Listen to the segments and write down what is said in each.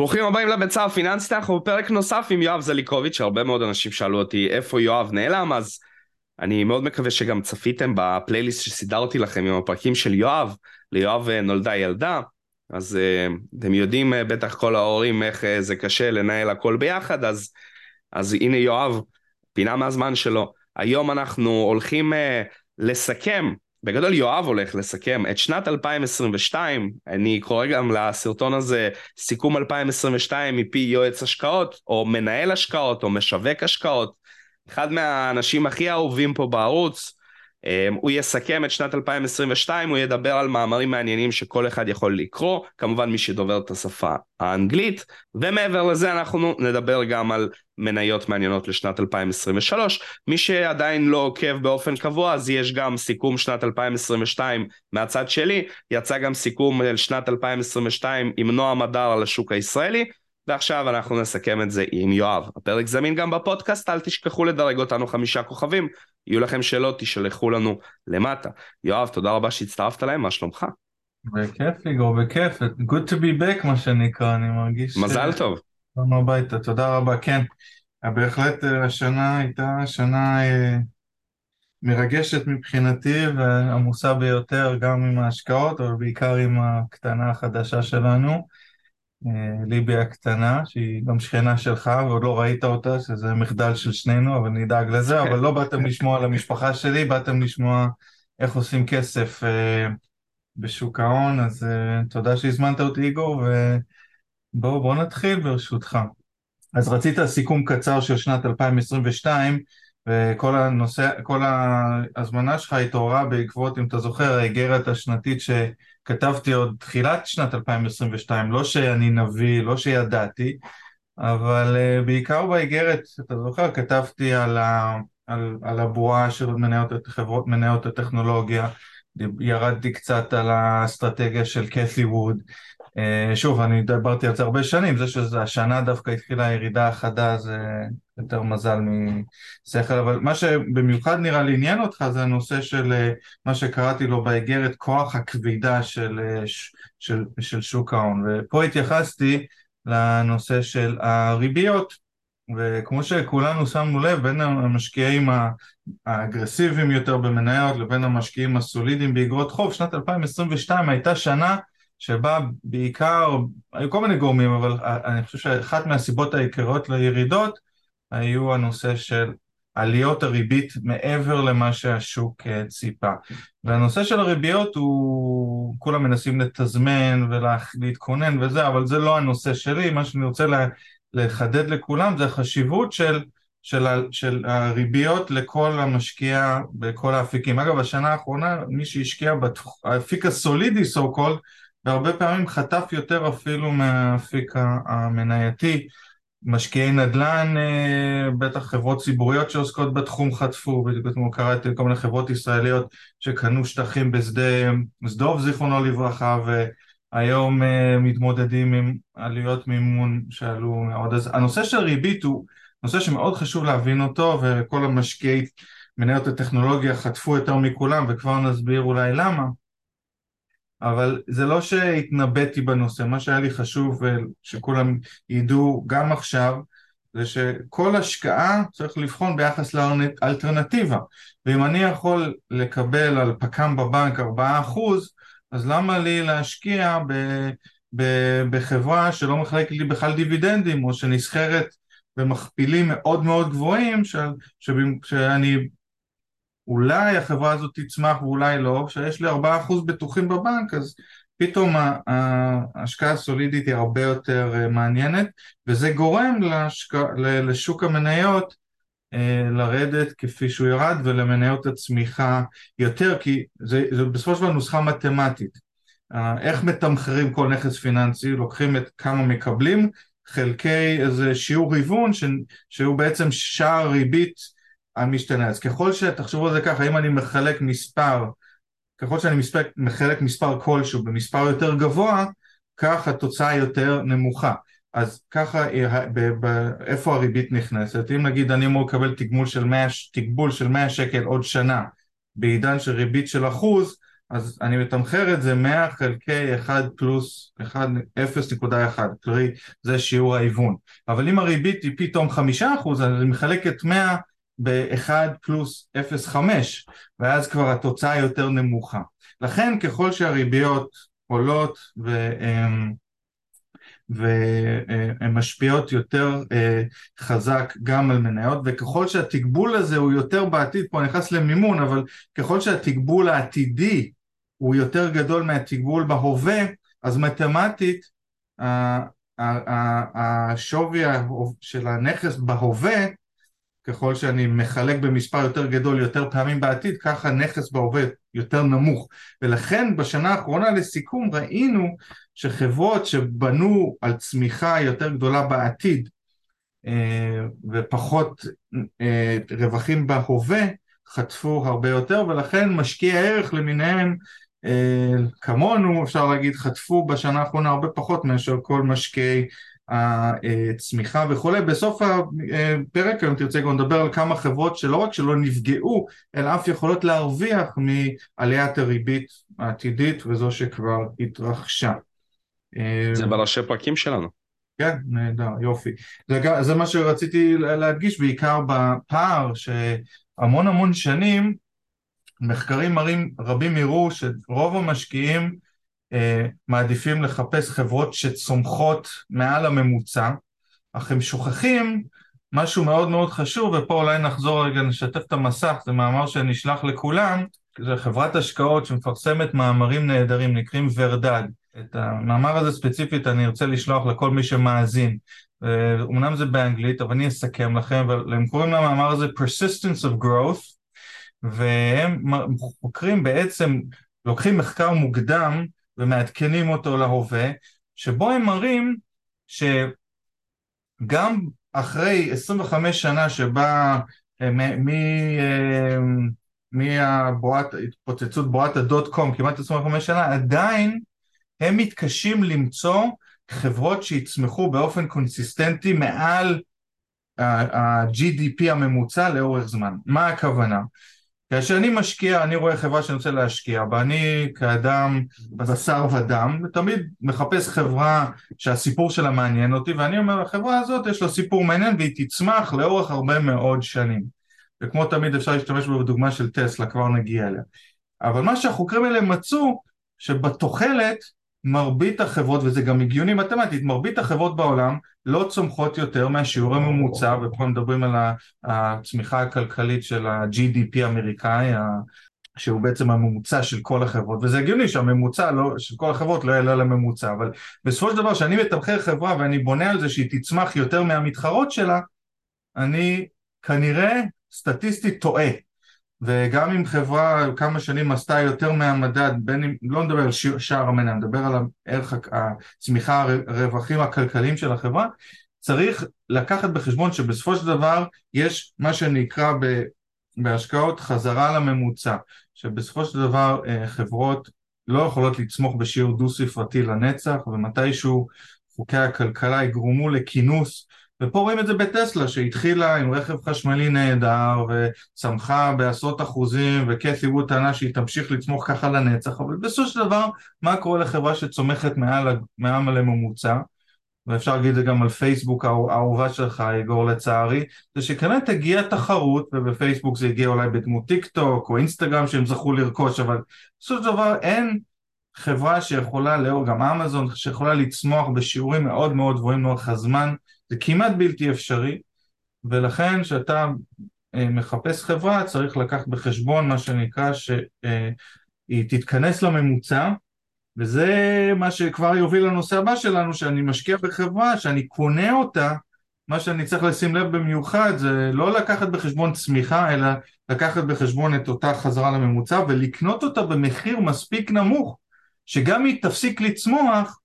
ברוכים הבאים לביצה הפיננסית, אנחנו בפרק נוסף עם יואב זליקוביץ', הרבה מאוד אנשים שאלו אותי איפה יואב נעלם, אז אני מאוד מקווה שגם צפיתם בפלייליסט שסידרתי לכם עם הפרקים של יואב, ליואב אה, נולדה ילדה, אז uh, אתם יודעים uh, בטח כל ההורים איך זה קשה לנהל הכל ביחד, אז, אז הנה יואב, פינה מהזמן שלו. היום אנחנו הולכים לסכם בגדול יואב הולך לסכם. את שנת 2022, אני קורא גם לסרטון הזה סיכום 2022 מפי יועץ השקעות, או מנהל השקעות, או משווק השקעות, אחד מהאנשים הכי אהובים פה בערוץ, הוא יסכם את שנת 2022, הוא ידבר על מאמרים מעניינים שכל אחד יכול לקרוא, כמובן מי שדובר את השפה האנגלית, ומעבר לזה אנחנו נדבר גם על מניות מעניינות לשנת 2023. מי שעדיין לא עוקב באופן קבוע, אז יש גם סיכום שנת 2022 מהצד שלי, יצא גם סיכום לשנת 2022 עם נועם הדר על השוק הישראלי, ועכשיו אנחנו נסכם את זה עם יואב. הפרק זמין גם בפודקאסט, אל תשכחו לדרג אותנו חמישה כוכבים. יהיו לכם שאלות, תשלחו לנו למטה. יואב, תודה רבה שהצטרפת להם, מה שלומך? בכיף איגור, בכיף. Good to be back מה שנקרא, אני מרגיש... מזל טוב. באנו הביתה, תודה רבה, כן. בהחלט אה, השנה הייתה שנה אה, מרגשת מבחינתי ועמוסה ביותר גם עם ההשקעות, אבל בעיקר עם הקטנה החדשה שלנו. ליבי הקטנה, שהיא גם שכנה שלך ועוד לא ראית אותה, שזה מחדל של שנינו, אבל נדאג לזה, אבל לא באתם לשמוע על המשפחה שלי, באתם לשמוע איך עושים כסף אה, בשוק ההון, אז אה, תודה שהזמנת אותי איגור, ובואו בוא נתחיל ברשותך. אז רצית סיכום קצר של שנת 2022, וכל הנושא, כל ההזמנה שלך התעוררה בעקבות, אם אתה זוכר, האיגרת השנתית ש... כתבתי עוד תחילת שנת 2022, לא שאני נביא, לא שידעתי, אבל uh, בעיקר באיגרת, אתה זוכר, כתבתי על, ה, על, על הבועה של מניות, חברות מניות הטכנולוגיה, ירדתי קצת על האסטרטגיה של קת'י ווד, אה, שוב, אני דיברתי על זה הרבה שנים, זה שהשנה דווקא התחילה הירידה החדה זה יותר מזל משכל, אבל מה שבמיוחד נראה לי עניין אותך זה הנושא של אה, מה שקראתי לו באיגרת כוח הכבידה של, אה, של, של שוק ההון, ופה התייחסתי לנושא של הריביות, וכמו שכולנו שמנו לב, בין המשקיעים האגרסיביים יותר במניות לבין המשקיעים הסולידיים באגרות חוב, שנת 2022 הייתה שנה שבה בעיקר, היו כל מיני גורמים, אבל אני חושב שאחת מהסיבות העיקריות לירידות היו הנושא של עליות הריבית מעבר למה שהשוק אה, ציפה. והנושא של הריביות הוא, כולם מנסים לתזמן ולהתכונן וזה, אבל זה לא הנושא שלי, מה שאני רוצה לחדד לכולם זה החשיבות של, של, של הריביות לכל המשקיע בכל האפיקים. אגב, השנה האחרונה מי שהשקיע באפיק הסולידי, so called, והרבה פעמים חטף יותר אפילו מהאפיק המנייתי. משקיעי נדל"ן, אה, בטח חברות ציבוריות שעוסקות בתחום חטפו, בדיוק קראתי כל מיני חברות ישראליות שקנו שטחים בשדה דוב זיכרונו לברכה והיום אה, מתמודדים עם עלויות מימון שעלו מאוד. אז הנושא של ריבית הוא נושא שמאוד חשוב להבין אותו וכל המשקיעי מניות הטכנולוגיה חטפו יותר מכולם וכבר נסביר אולי למה. אבל זה לא שהתנבאתי בנושא, מה שהיה לי חשוב שכולם ידעו גם עכשיו זה שכל השקעה צריך לבחון ביחס לאלטרנטיבה. ואם אני יכול לקבל על פק"ם בבנק 4% אז למה לי להשקיע ב, ב, בחברה שלא מחלקת לי בכלל דיבידנדים או שנסחרת במכפילים מאוד מאוד גבוהים ש, ש, שאני אולי החברה הזאת תצמח ואולי לא, כשיש לי ארבעה אחוז בטוחים בבנק אז פתאום ההשקעה הסולידית היא הרבה יותר אה, מעניינת וזה גורם להשק... לשוק המניות אה, לרדת כפי שהוא ירד ולמניות הצמיחה יותר כי זה, זה בסופו של דבר נוסחה מתמטית. איך מתמחרים כל נכס פיננסי? לוקחים את כמה מקבלים חלקי איזה שיעור היוון ש... שהוא בעצם שער ריבית המשתנה. אז ככל שתחשבו על זה ככה, אם אני מחלק מספר, ככל שאני מספק, מחלק מספר כלשהו במספר יותר גבוה, כך התוצאה יותר נמוכה. אז ככה, איפה הריבית נכנסת? אם נגיד אני אמור לקבל תגמול של 100, תגבול של 100 שקל עוד שנה בעידן של ריבית של אחוז, אז אני מתמחר את זה 100 חלקי 1 פלוס 1, 0.1, קרי זה שיעור ההיוון. אבל אם הריבית היא פתאום 5%, אז אני מחלק את 100 ב-1 פלוס 0.5, ואז כבר התוצאה יותר נמוכה. לכן ככל שהריביות עולות והן והן משפיעות יותר אה, חזק גם על מניות וככל שהתגבול הזה הוא יותר בעתיד, פה נכנס למימון, אבל ככל שהתגבול העתידי הוא יותר גדול מהתגבול בהווה, אז מתמטית השווי של הנכס בהווה ככל שאני מחלק במספר יותר גדול יותר פעמים בעתיד, ככה נכס בהווה יותר נמוך. ולכן בשנה האחרונה לסיכום ראינו שחברות שבנו על צמיחה יותר גדולה בעתיד אה, ופחות אה, רווחים בהווה, חטפו הרבה יותר, ולכן משקיעי ערך למיניהם אה, כמונו, אפשר להגיד, חטפו בשנה האחרונה הרבה פחות מאשר כל משקיעי הצמיחה וכולי. בסוף הפרק היום תרצה גם לדבר על כמה חברות שלא רק שלא נפגעו, אלא אף יכולות להרוויח מעליית הריבית העתידית וזו שכבר התרחשה. זה בראשי פרקים שלנו. כן, נהדר, יופי. זה, זה מה שרציתי להדגיש, בעיקר בפער שהמון המון שנים מחקרים מראים, רבים הראו שרוב המשקיעים מעדיפים לחפש חברות שצומחות מעל הממוצע, אך הם שוכחים משהו מאוד מאוד חשוב, ופה אולי נחזור רגע, נשתף את המסך, זה מאמר שנשלח לכולם, זה חברת השקעות שמפרסמת מאמרים נהדרים, נקראים ורדד. את המאמר הזה ספציפית אני ארצה לשלוח לכל מי שמאזין. אה, אמנם זה באנגלית, אבל אני אסכם לכם, והם קוראים למאמר הזה Persistence of Growth, והם חוקרים בעצם, לוקחים מחקר מוקדם ומעדכנים אותו להווה, שבו הם מראים שגם אחרי 25 שנה שבה אה, מהתפוצצות אה, בועת הדוט קום, כמעט 25 שנה, עדיין הם מתקשים למצוא חברות שיצמחו באופן קונסיסטנטי מעל ה-GDP הממוצע לאורך זמן. מה הכוונה? כאשר אני משקיע, אני רואה חברה שאני רוצה להשקיע בה, אני כאדם בשר ודם, ותמיד מחפש חברה שהסיפור שלה מעניין אותי, ואני אומר, החברה הזאת יש לה סיפור מעניין והיא תצמח לאורך הרבה מאוד שנים. וכמו תמיד אפשר להשתמש בדוגמה של טסלה, כבר נגיע אליה. אבל מה שהחוקרים האלה מצאו, שבתוחלת מרבית החברות, וזה גם הגיוני מתמטית, מרבית החברות בעולם לא צומחות יותר מהשיעור הממוצע, ופה מדברים על הצמיחה הכלכלית של ה-GDP האמריקאי, שהוא בעצם הממוצע של כל החברות, וזה הגיוני שהממוצע לא, של כל החברות לא יעלה לממוצע, אבל בסופו של דבר כשאני מתמחר חברה ואני בונה על זה שהיא תצמח יותר מהמתחרות שלה, אני כנראה סטטיסטית טועה. וגם אם חברה כמה שנים עשתה יותר מהמדד, בין אם, לא נדבר על שער המניה, נדבר על הערך הצמיחה, הרווחים הכלכליים של החברה, צריך לקחת בחשבון שבסופו של דבר יש מה שנקרא ב, בהשקעות חזרה לממוצע, שבסופו של דבר אה, חברות לא יכולות לצמוח בשיעור דו ספרתי לנצח ומתישהו חוקי הכלכלה יגרמו לכינוס ופה רואים את זה בטסלה שהתחילה עם רכב חשמלי נהדר וצמחה בעשרות אחוזים וקת'י ווד טענה שהיא תמשיך לצמוח ככה לנצח אבל בסופו של דבר מה קורה לחברה שצומחת מעל, מעל לממוצע ואפשר להגיד את זה גם על פייסבוק האהובה שלך יגור לצערי זה שכנראה תגיע תחרות ובפייסבוק זה הגיע אולי בדמות טיק טוק או אינסטגרם שהם זכו לרכוש אבל בסופו של דבר אין חברה שיכולה לאור גם אמזון שיכולה לצמוח בשיעורים מאוד מאוד גבוהים לאורך הזמן זה כמעט בלתי אפשרי, ולכן כשאתה אה, מחפש חברה צריך לקחת בחשבון מה שנקרא שהיא אה, תתכנס לממוצע, וזה מה שכבר יוביל לנושא הבא שלנו, שאני משקיע בחברה, שאני קונה אותה, מה שאני צריך לשים לב במיוחד זה לא לקחת בחשבון צמיחה, אלא לקחת בחשבון את אותה חזרה לממוצע ולקנות אותה במחיר מספיק נמוך, שגם אם תפסיק לצמוח,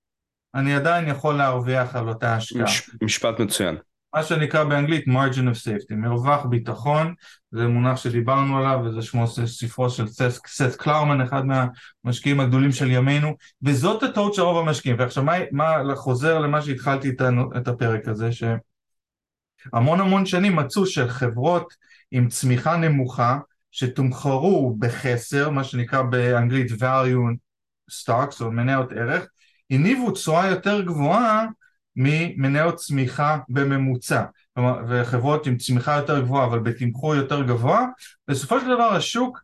אני עדיין יכול להרוויח על אותה השקעה. מש, משפט מצוין. מה שנקרא באנגלית margin of safety, מרווח ביטחון, זה מונח שדיברנו עליו וזה שמו ספרו של סט קלרמן, אחד מהמשקיעים הגדולים של ימינו, וזאת הטעות של רוב המשקיעים. ועכשיו מה, מה חוזר למה שהתחלתי את הפרק הזה, שהמון המון שנים מצאו שחברות עם צמיחה נמוכה, שתומחרו בחסר, מה שנקרא באנגלית value stocks או מניות ערך, הניבו תשואה יותר גבוהה ממניות צמיחה בממוצע. כלומר, וחברות עם צמיחה יותר גבוהה אבל בתמחור יותר גבוה, בסופו של דבר השוק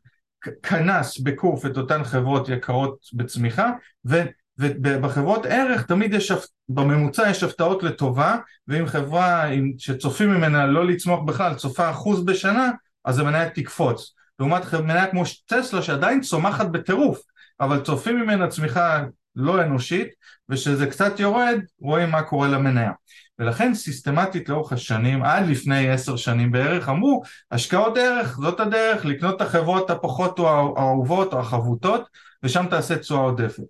קנס בקוף את אותן חברות יקרות בצמיחה, ו... ובחברות ערך תמיד יש, בממוצע יש הפתעות לטובה, ואם חברה שצופים ממנה לא לצמוח בכלל, צופה אחוז בשנה, אז המניה תקפוץ. לעומת מניה כמו טסלה שעדיין צומחת בטירוף, אבל צופים ממנה צמיחה לא אנושית, וכשזה קצת יורד, רואים מה קורה למניה. ולכן סיסטמטית לאורך השנים, עד לפני עשר שנים בערך, אמרו, השקעות ערך, זאת הדרך, לקנות את החברות הפחות האהובות או החבוטות, ושם תעשה תשואה עודפת.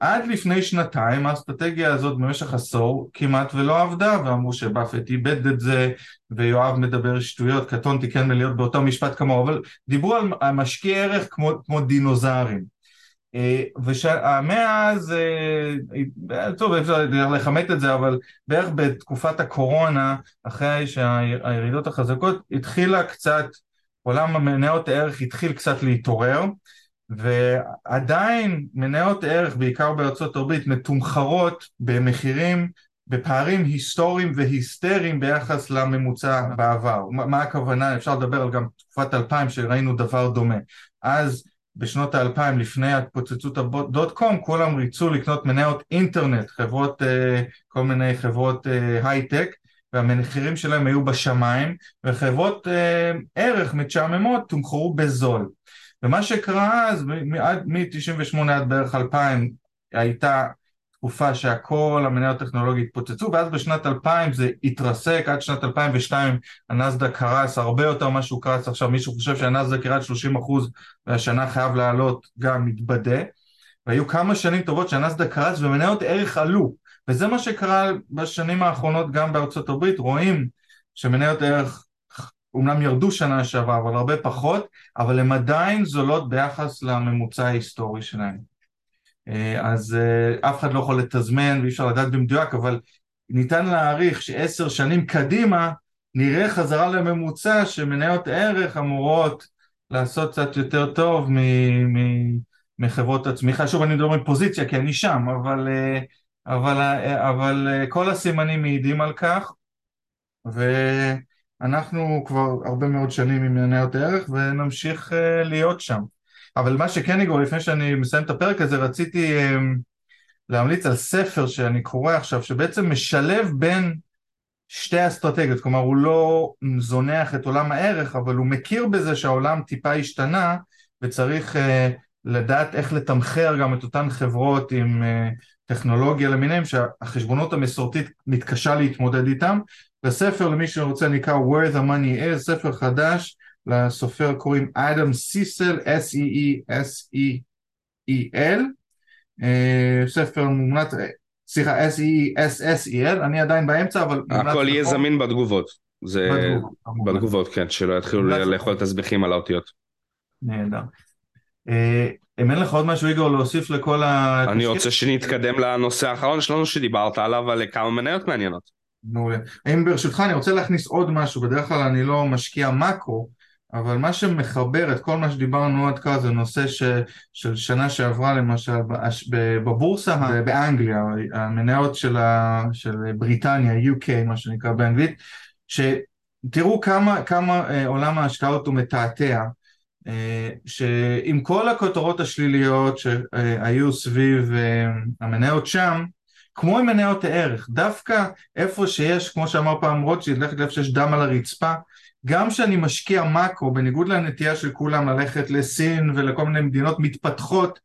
עד לפני שנתיים האסטרטגיה הזאת במשך עשור כמעט ולא עבדה ואמרו שבאפט איבד את זה ויואב מדבר שטויות, קטונתי כן מלהיות באותו משפט כמוהו אבל דיברו על משקיעי ערך כמו, כמו דינוזארים ומאז, טוב אפשר לכמת את זה אבל בערך בתקופת הקורונה אחרי שהירידות החזקות התחילה קצת עולם המניות הערך התחיל קצת להתעורר ועדיין מניות ערך, בעיקר בארצות הברית, מתומחרות במחירים, בפערים היסטוריים והיסטריים ביחס לממוצע בעבר. מה הכוונה? אפשר לדבר על גם תקופת 2000 שראינו דבר דומה. אז בשנות האלפיים, לפני התפוצצות הדוט קום, כולם ריצו לקנות מניות אינטרנט, חברות, אה, כל מיני חברות אה, הייטק, והמחירים שלהם היו בשמיים, וחברות אה, ערך מצ'עממות תומחרו בזול. ומה שקרה אז, מ-98 עד בערך 2000 הייתה תקופה שהכל המניות הטכנולוגיות התפוצצו ואז בשנת 2000 זה התרסק עד שנת 2002 הנסדק קרס הרבה יותר ממה שהוא קרס עכשיו. מישהו חושב שהנסדק ירד 30% והשנה חייב לעלות גם מתבדה. והיו כמה שנים טובות שהנסדק קרס ומניות ערך עלו. וזה מה שקרה בשנים האחרונות גם בארצות הברית. רואים שמניות ערך אומנם ירדו שנה שעברה, אבל הרבה פחות, אבל הן עדיין זולות ביחס לממוצע ההיסטורי שלהן. אה, אז אה, אף אחד לא יכול לתזמן ואי אפשר לדעת במדויק, אבל ניתן להעריך שעשר שנים קדימה נראה חזרה לממוצע שמניות ערך אמורות לעשות קצת יותר טוב מחברות הצמיחה. שוב, אני מדבר מפוזיציה כי אני שם, אבל, אה, אבל, אבל כל הסימנים מעידים על כך. ו... אנחנו כבר הרבה מאוד שנים עם מניות ערך ונמשיך להיות שם. אבל מה שכן יגור, לפני שאני מסיים את הפרק הזה, רציתי um, להמליץ על ספר שאני קורא עכשיו, שבעצם משלב בין שתי אסטרטגיות, כלומר הוא לא זונח את עולם הערך, אבל הוא מכיר בזה שהעולם טיפה השתנה וצריך uh, לדעת איך לתמחר גם את אותן חברות עם uh, טכנולוגיה למיניהם שהחשבונות המסורתית מתקשה להתמודד איתם. לספר למי שרוצה נקרא Where the Money is, ספר חדש, לסופר קוראים אדם סיסל, S-E-E-S-E-E-L, אה, ספר מומלץ, סליחה, S-E-E-S-S-E-L, אני עדיין באמצע, אבל... הכל יהיה זמין בתגובות. זה בתגובות, כן, שלא יתחילו לאכול תסביכים על האותיות. נהדר. אה, אם אין לך עוד משהו איגור להוסיף לכל ה... אני רוצה שנתקדם לנושא האחרון שלנו שדיברת עליו, על כמה מניות מעניינות. מעולה. אם ברשותך אני רוצה להכניס עוד משהו, בדרך כלל אני לא משקיע מאקרו, אבל מה שמחבר את כל מה שדיברנו עד כאן זה נושא ש, של שנה שעברה למשל בבורסה באנגליה, המניות של, ה, של בריטניה, UK מה שנקרא באנגלית, שתראו כמה, כמה אה, עולם ההשקעות הוא מתעתע, אה, שעם כל הכותרות השליליות שהיו סביב אה, המניות שם, כמו עם מניות הערך, דווקא איפה שיש, כמו שאמר פעם רוטשילד, ללכת לאיפה שיש דם על הרצפה, גם כשאני משקיע מאקרו, בניגוד לנטייה של כולם ללכת לסין ולכל מיני מדינות מתפתחות,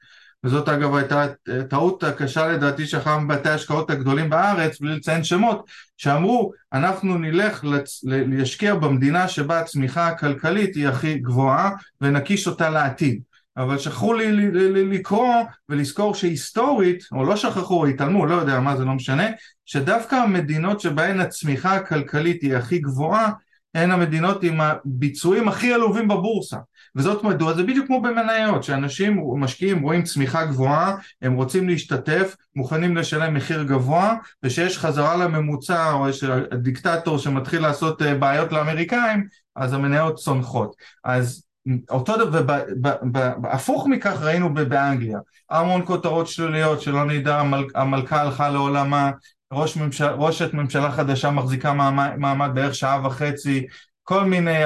וזאת אגב הייתה טעות הקשה לדעתי של אחד מבתי ההשקעות הגדולים בארץ, בלי לציין שמות, שאמרו אנחנו נלך לצ... להשקיע במדינה שבה הצמיחה הכלכלית היא הכי גבוהה ונקיש אותה לעתיד. אבל שכחו לי, לי, לי, לי לקרוא ולזכור שהיסטורית, או לא שכחו, או התעלמו, לא יודע מה, זה לא משנה, שדווקא המדינות שבהן הצמיחה הכלכלית היא הכי גבוהה, הן המדינות עם הביצועים הכי עלובים בבורסה. וזאת מדוע, זה בדיוק כמו במניות, שאנשים משקיעים רואים צמיחה גבוהה, הם רוצים להשתתף, מוכנים לשלם מחיר גבוה, ושיש חזרה לממוצע, או יש דיקטטור שמתחיל לעשות אה, בעיות לאמריקאים, אז המניות צונחות. אז אותו דבר, הפוך מכך ראינו באנגליה, המון כותרות שליליות שלא נדע, המלכה הלכה לעולמה, ראש ממשל, ראשת ממשלה חדשה מחזיקה מעמד, מעמד בערך שעה וחצי, כל מיני,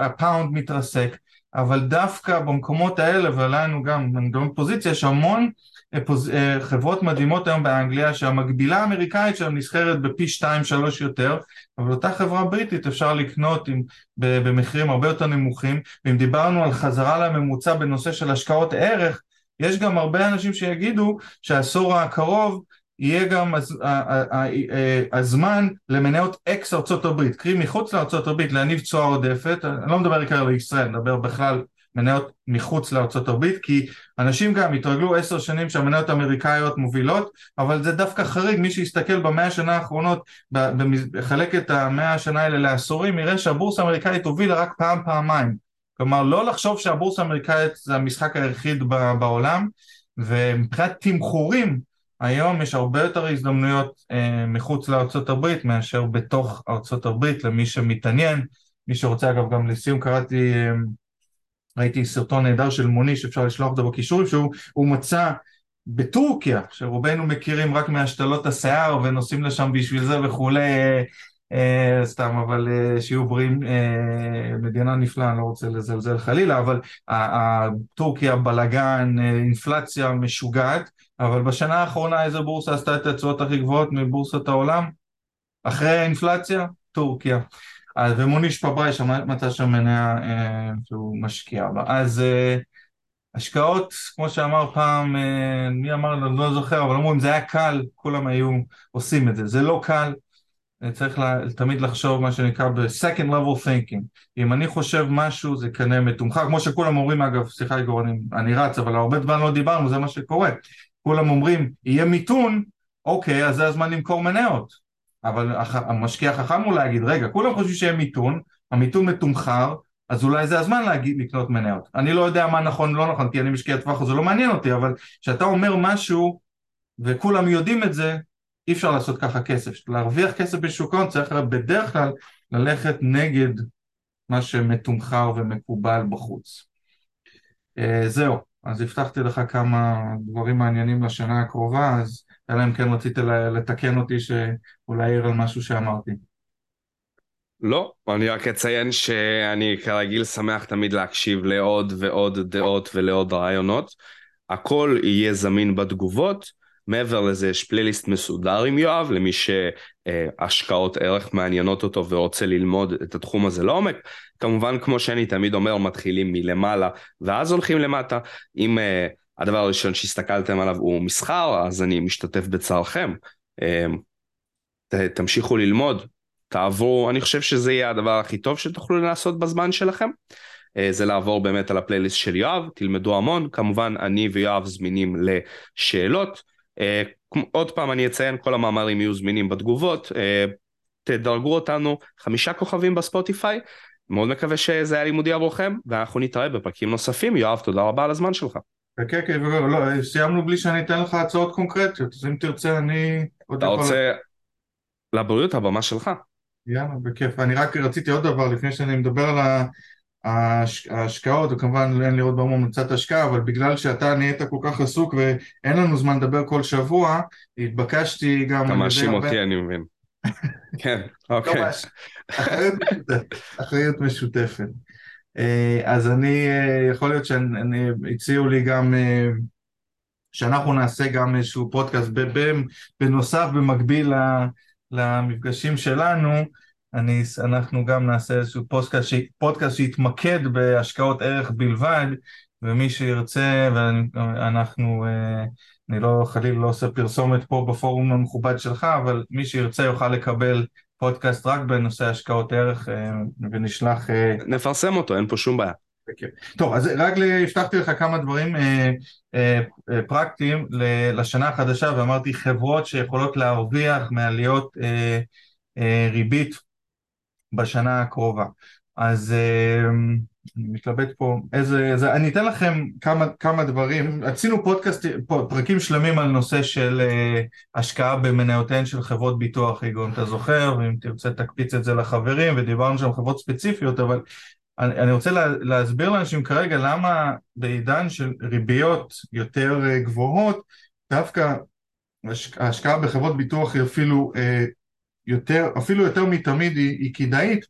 הפאונד מתרסק, אבל דווקא במקומות האלה, ולנו גם, אני מדבר פוזיציה, יש המון פוז... אה, חברות מדהימות היום באנגליה שהמקבילה האמריקאית שלהם נסחרת בפי 2-3 יותר אבל אותה חברה בריטית אפשר לקנות עם, במחירים הרבה יותר נמוכים. ואם דיברנו על חזרה לממוצע בנושא של השקעות ערך יש גם הרבה אנשים שיגידו שהעשור הקרוב יהיה גם הז, הזמן למניות אקס ארצות הברית, קרי מחוץ לארצות הברית להניב תשואה עודפת, אני לא מדבר עיקר על ישראל, אני מדבר בכלל מניות מחוץ לארצות הברית כי אנשים גם התרגלו עשר שנים שהמניות האמריקאיות מובילות אבל זה דווקא חריג. מי שיסתכל במאה השנה האחרונות בחלק את המאה השנה האלה לעשורים יראה שהבורסה האמריקאית הובילה רק פעם פעמיים. כלומר לא לחשוב שהבורסה האמריקאית זה המשחק היחיד בעולם ומבחינת תמחורים היום יש הרבה יותר הזדמנויות אה, מחוץ לארצות הברית מאשר בתוך ארצות הברית למי שמתעניין. מי שרוצה אגב גם לסיום קראתי אה, ראיתי סרטון נהדר של מוני שאפשר לשלוח אותו בקישורים שהוא מצא בטורקיה שרובנו מכירים רק מהשתלות השיער ונוסעים לשם בשביל זה וכולי אה, סתם אבל אה, שיהיו בריאים אה, מדינה נפלאה אני לא רוצה לזלזל חלילה אבל טורקיה בלאגן אה, אינפלציה משוגעת אבל בשנה האחרונה איזה בורסה עשתה את התשואות הכי גבוהות מבורסות העולם אחרי האינפלציה טורקיה אז ומוניש פבראי מצא שם מניה אה, שהוא משקיע בה. אז אה, השקעות, כמו שאמר פעם, אה, מי אמר, אני לא זוכר, אבל אמרו אם זה היה קל, כולם היו עושים את זה. זה לא קל, צריך לה, תמיד לחשוב מה שנקרא ב-second level thinking. אם אני חושב משהו זה כנראה מתומחר, כמו שכולם אומרים אגב, סליחה איגור, אני, אני רץ, אבל הרבה דברים לא דיברנו, זה מה שקורה. כולם אומרים, יהיה מיתון, אוקיי, אז זה הזמן למכור מניות. אבל המשקיע החכם הוא להגיד, רגע, כולם חושבים שיהיה מיתון, המיתון מתומחר, אז אולי זה הזמן להגיד, לקנות מניות. אני לא יודע מה נכון לא נכון, כי אני משקיע טווח, זה לא מעניין אותי, אבל כשאתה אומר משהו וכולם יודעים את זה, אי אפשר לעשות ככה כסף. להרוויח כסף בשוק ההון צריך בדרך כלל ללכת נגד מה שמתומחר ומקובל בחוץ. Uh, זהו, אז הבטחתי לך כמה דברים מעניינים לשנה הקרובה, אז אלא אם כן רצית לתקן אותי שאולי העיר על משהו שאמרתי. לא, אני רק אציין שאני כרגיל שמח תמיד להקשיב לעוד ועוד דעות ולעוד רעיונות. הכל יהיה זמין בתגובות. מעבר לזה יש פלייליסט מסודר עם יואב למי שהשקעות ערך מעניינות אותו ורוצה ללמוד את התחום הזה לעומק. כמובן כמו שאני תמיד אומר מתחילים מלמעלה ואז הולכים למטה. אם uh, הדבר הראשון שהסתכלתם עליו הוא מסחר, אז אני משתתף בצערכם. אמ, תמשיכו ללמוד, תעברו, אני חושב שזה יהיה הדבר הכי טוב שתוכלו לעשות בזמן שלכם. אה, זה לעבור באמת על הפלייליסט של יואב, תלמדו המון, כמובן אני ויואב זמינים לשאלות. אה, עוד פעם אני אציין, כל המאמרים יהיו זמינים בתגובות, אה, תדרגו אותנו חמישה כוכבים בספוטיפיי, מאוד מקווה שזה היה לימודי עבורכם, ואנחנו נתראה בפרקים נוספים. יואב, תודה רבה על הזמן שלך. חכה, כן, לא, סיימנו בלי שאני אתן לך הצעות קונקרטיות, אז אם תרצה אני... אתה רוצה... לבריאות, הבמה שלך. יאללה, בכיף. אני רק רציתי עוד דבר לפני שאני מדבר על ההשקעות, וכמובן אין במה מצאת השקעה, אבל בגלל שאתה נהיית כל כך עסוק ואין לנו זמן לדבר כל שבוע, התבקשתי גם... אתה מאשים אותי, אני מבין. כן, אוקיי. אחריות משותפת. אה, אז אני, אה, יכול להיות שהציעו לי גם אה, שאנחנו נעשה גם איזשהו פודקאסט בנוסף, במקביל למפגשים שלנו, אני, אנחנו גם נעשה איזשהו פודקאסט, פודקאסט שיתמקד בהשקעות ערך בלבד, ומי שירצה, ואנחנו, אני לא, חלילה לא עושה פרסומת פה בפורום המכובד שלך, אבל מי שירצה יוכל לקבל פודקאסט רק בנושא השקעות ערך אה, ונשלח... אה, נפרסם אותו, אין פה שום בעיה. טוב, אז רק הבטחתי לך כמה דברים אה, אה, אה, פרקטיים לשנה החדשה ואמרתי חברות שיכולות להרוויח מעליות אה, אה, ריבית בשנה הקרובה. אז אה, אני מתלבט פה איזה, איזה, אני אתן לכם כמה, כמה דברים, עשינו פודקאסט, פרקים שלמים על נושא של uh, השקעה במניותיהן של חברות ביטוח, איגון, אתה זוכר, ואם תרצה תקפיץ את זה לחברים, ודיברנו שם חברות ספציפיות, אבל אני, אני רוצה לה, להסביר לאנשים כרגע למה בעידן של ריביות יותר אה, גבוהות, דווקא ההשקעה בחברות ביטוח היא אפילו אה, יותר, אפילו יותר מתמיד היא, היא כדאית.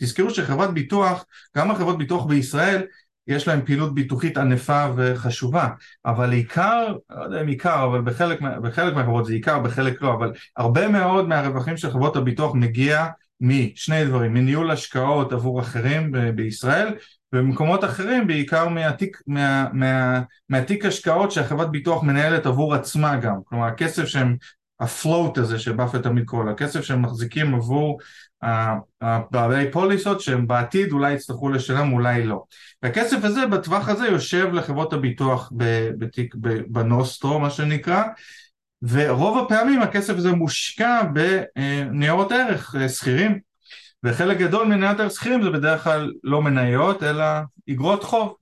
תזכרו שחברת ביטוח, גם החברות ביטוח בישראל, יש להם פעילות ביטוחית ענפה וחשובה, אבל עיקר, לא יודע אם עיקר, אבל בחלק, בחלק מהחברות זה עיקר, בחלק לא, אבל הרבה מאוד מהרווחים של חברות הביטוח מגיע משני דברים, מניהול השקעות עבור אחרים ב- בישראל, ובמקומות אחרים בעיקר מהתיק, מה, מה, מהתיק השקעות שהחברת ביטוח מנהלת עבור עצמה גם, כלומר הכסף שהם, הפלוט הזה שבאפט תמיד קורא, הכסף שהם מחזיקים עבור הבעלי פוליסות שהם בעתיד אולי יצטרכו לשלם אולי לא. והכסף הזה בטווח הזה יושב לחברות הביטוח בתיק, בנוסטרו מה שנקרא ורוב הפעמים הכסף הזה מושקע בניירות ערך אה, שכירים. וחלק גדול מניירות ערך שכירים זה בדרך כלל לא מניות אלא אגרות חוב.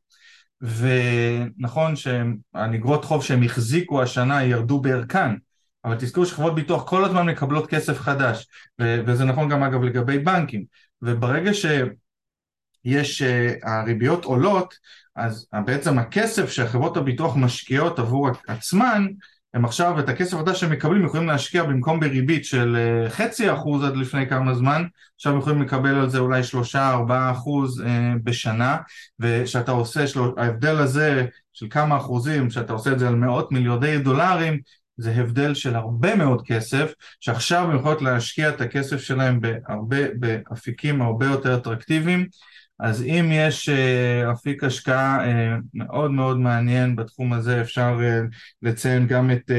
ונכון שהאגרות חוב שהם החזיקו השנה ירדו בערכן אבל תזכרו שחברות ביטוח כל הזמן מקבלות כסף חדש ו- וזה נכון גם אגב לגבי בנקים. וברגע שיש, uh, הריביות עולות אז בעצם הכסף שחברות הביטוח משקיעות עבור עצמן הם עכשיו את הכסף החדש שהם מקבלים יכולים להשקיע במקום בריבית של uh, חצי אחוז עד לפני כמה זמן עכשיו יכולים לקבל על זה אולי שלושה ארבעה אחוז uh, בשנה ושאתה עושה, של... ההבדל הזה של כמה אחוזים, שאתה עושה את זה על מאות מיליודי דולרים זה הבדל של הרבה מאוד כסף, שעכשיו הם יכולות להשקיע את הכסף שלהם בהרבה, באפיקים הרבה יותר אטרקטיביים, אז אם יש uh, אפיק השקעה uh, מאוד מאוד מעניין בתחום הזה, אפשר uh, לציין גם את,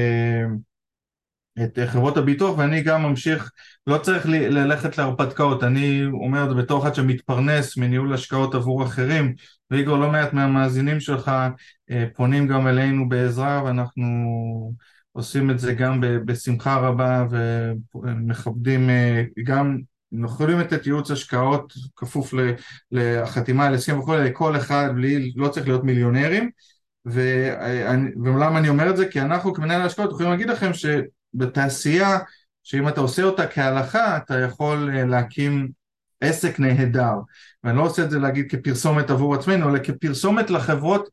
את חברות הביטוח, ואני גם ממשיך, לא צריך לי, ללכת להרפתקאות, אני אומר את זה בתור אחד שמתפרנס מניהול השקעות עבור אחרים, ואיגור לא מעט מהמאזינים שלך פונים גם אלינו בעזרה, ואנחנו... עושים את זה גם בשמחה רבה ומכבדים אה, גם, יכולים לתת ייעוץ השקעות כפוף לחתימה על הסכם וכולי, לכל אחד בלי, לא צריך להיות מיליונרים ולמה אני אומר את זה? כי אנחנו כמנהל ההשקעות יכולים להגיד לכם שבתעשייה שאם אתה עושה אותה כהלכה אתה יכול אה, להקים עסק נהדר ואני לא עושה את זה להגיד כפרסומת עבור עצמנו אלא כפרסומת לחברות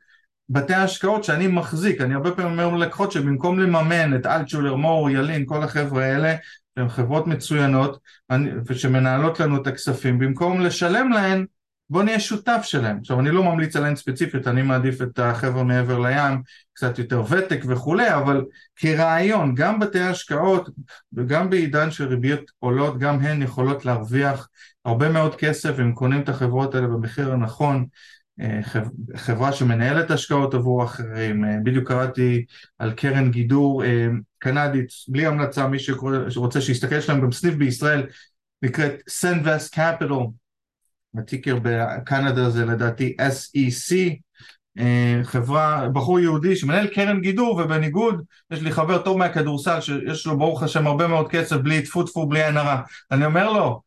בתי ההשקעות שאני מחזיק, אני הרבה פעמים אומר ללקוחות שבמקום לממן את אלטשולר, מור, ילין, כל החבר'ה האלה, שהן חברות מצוינות ושמנהלות לנו את הכספים, במקום לשלם להן, בוא נהיה שותף שלהם. עכשיו אני לא ממליץ עליהן ספציפית, אני מעדיף את החבר'ה מעבר לים, קצת יותר ותק וכולי, אבל כרעיון, גם בתי ההשקעות וגם בעידן של ריביות עולות, גם הן יכולות להרוויח הרבה מאוד כסף, אם קונים את החברות האלה במחיר הנכון, חברה שמנהלת השקעות עבור אחרים, אה, בדיוק קראתי על קרן גידור אה, קנדית, בלי המלצה, מי שרוצה שיסתכל, יש להם גם סניף בישראל, נקראת Senvest Capital, הטיקר בקנדה זה לדעתי SEC, חברה, בחור יהודי שמנהל קרן גידור ובניגוד, יש לי חבר טוב מהכדורסל שיש לו ברוך השם הרבה מאוד כסף בלי טפו טפו בלי עין הרע, אני אומר לו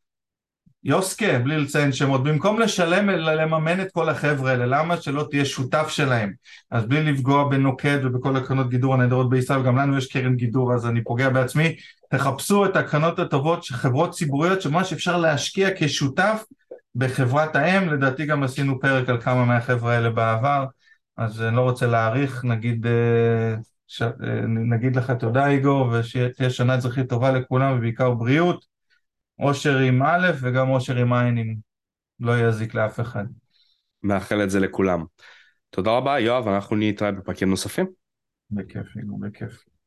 יוסקה, בלי לציין שמות, במקום לשלם, לממן את כל החבר'ה האלה, למה שלא תהיה שותף שלהם? אז בלי לפגוע בנוקד ובכל הקרנות גידור הנהדרות בישראל, גם לנו יש קרן גידור אז אני פוגע בעצמי, תחפשו את הקרנות הטובות של חברות ציבוריות שממש אפשר להשקיע כשותף בחברת האם, לדעתי גם עשינו פרק על כמה מהחבר'ה האלה בעבר, אז אני לא רוצה להאריך, נגיד, אה, ש... אה, נגיד לך תודה איגור, ושתהיה שנה אזרחית טובה לכולם ובעיקר בריאות. אושר עם א' וגם אושר עם עין אם לא יזיק לאף אחד. מאחל את זה לכולם. תודה רבה יואב, אנחנו נתראה בפרקים נוספים. בכיף, בכיף.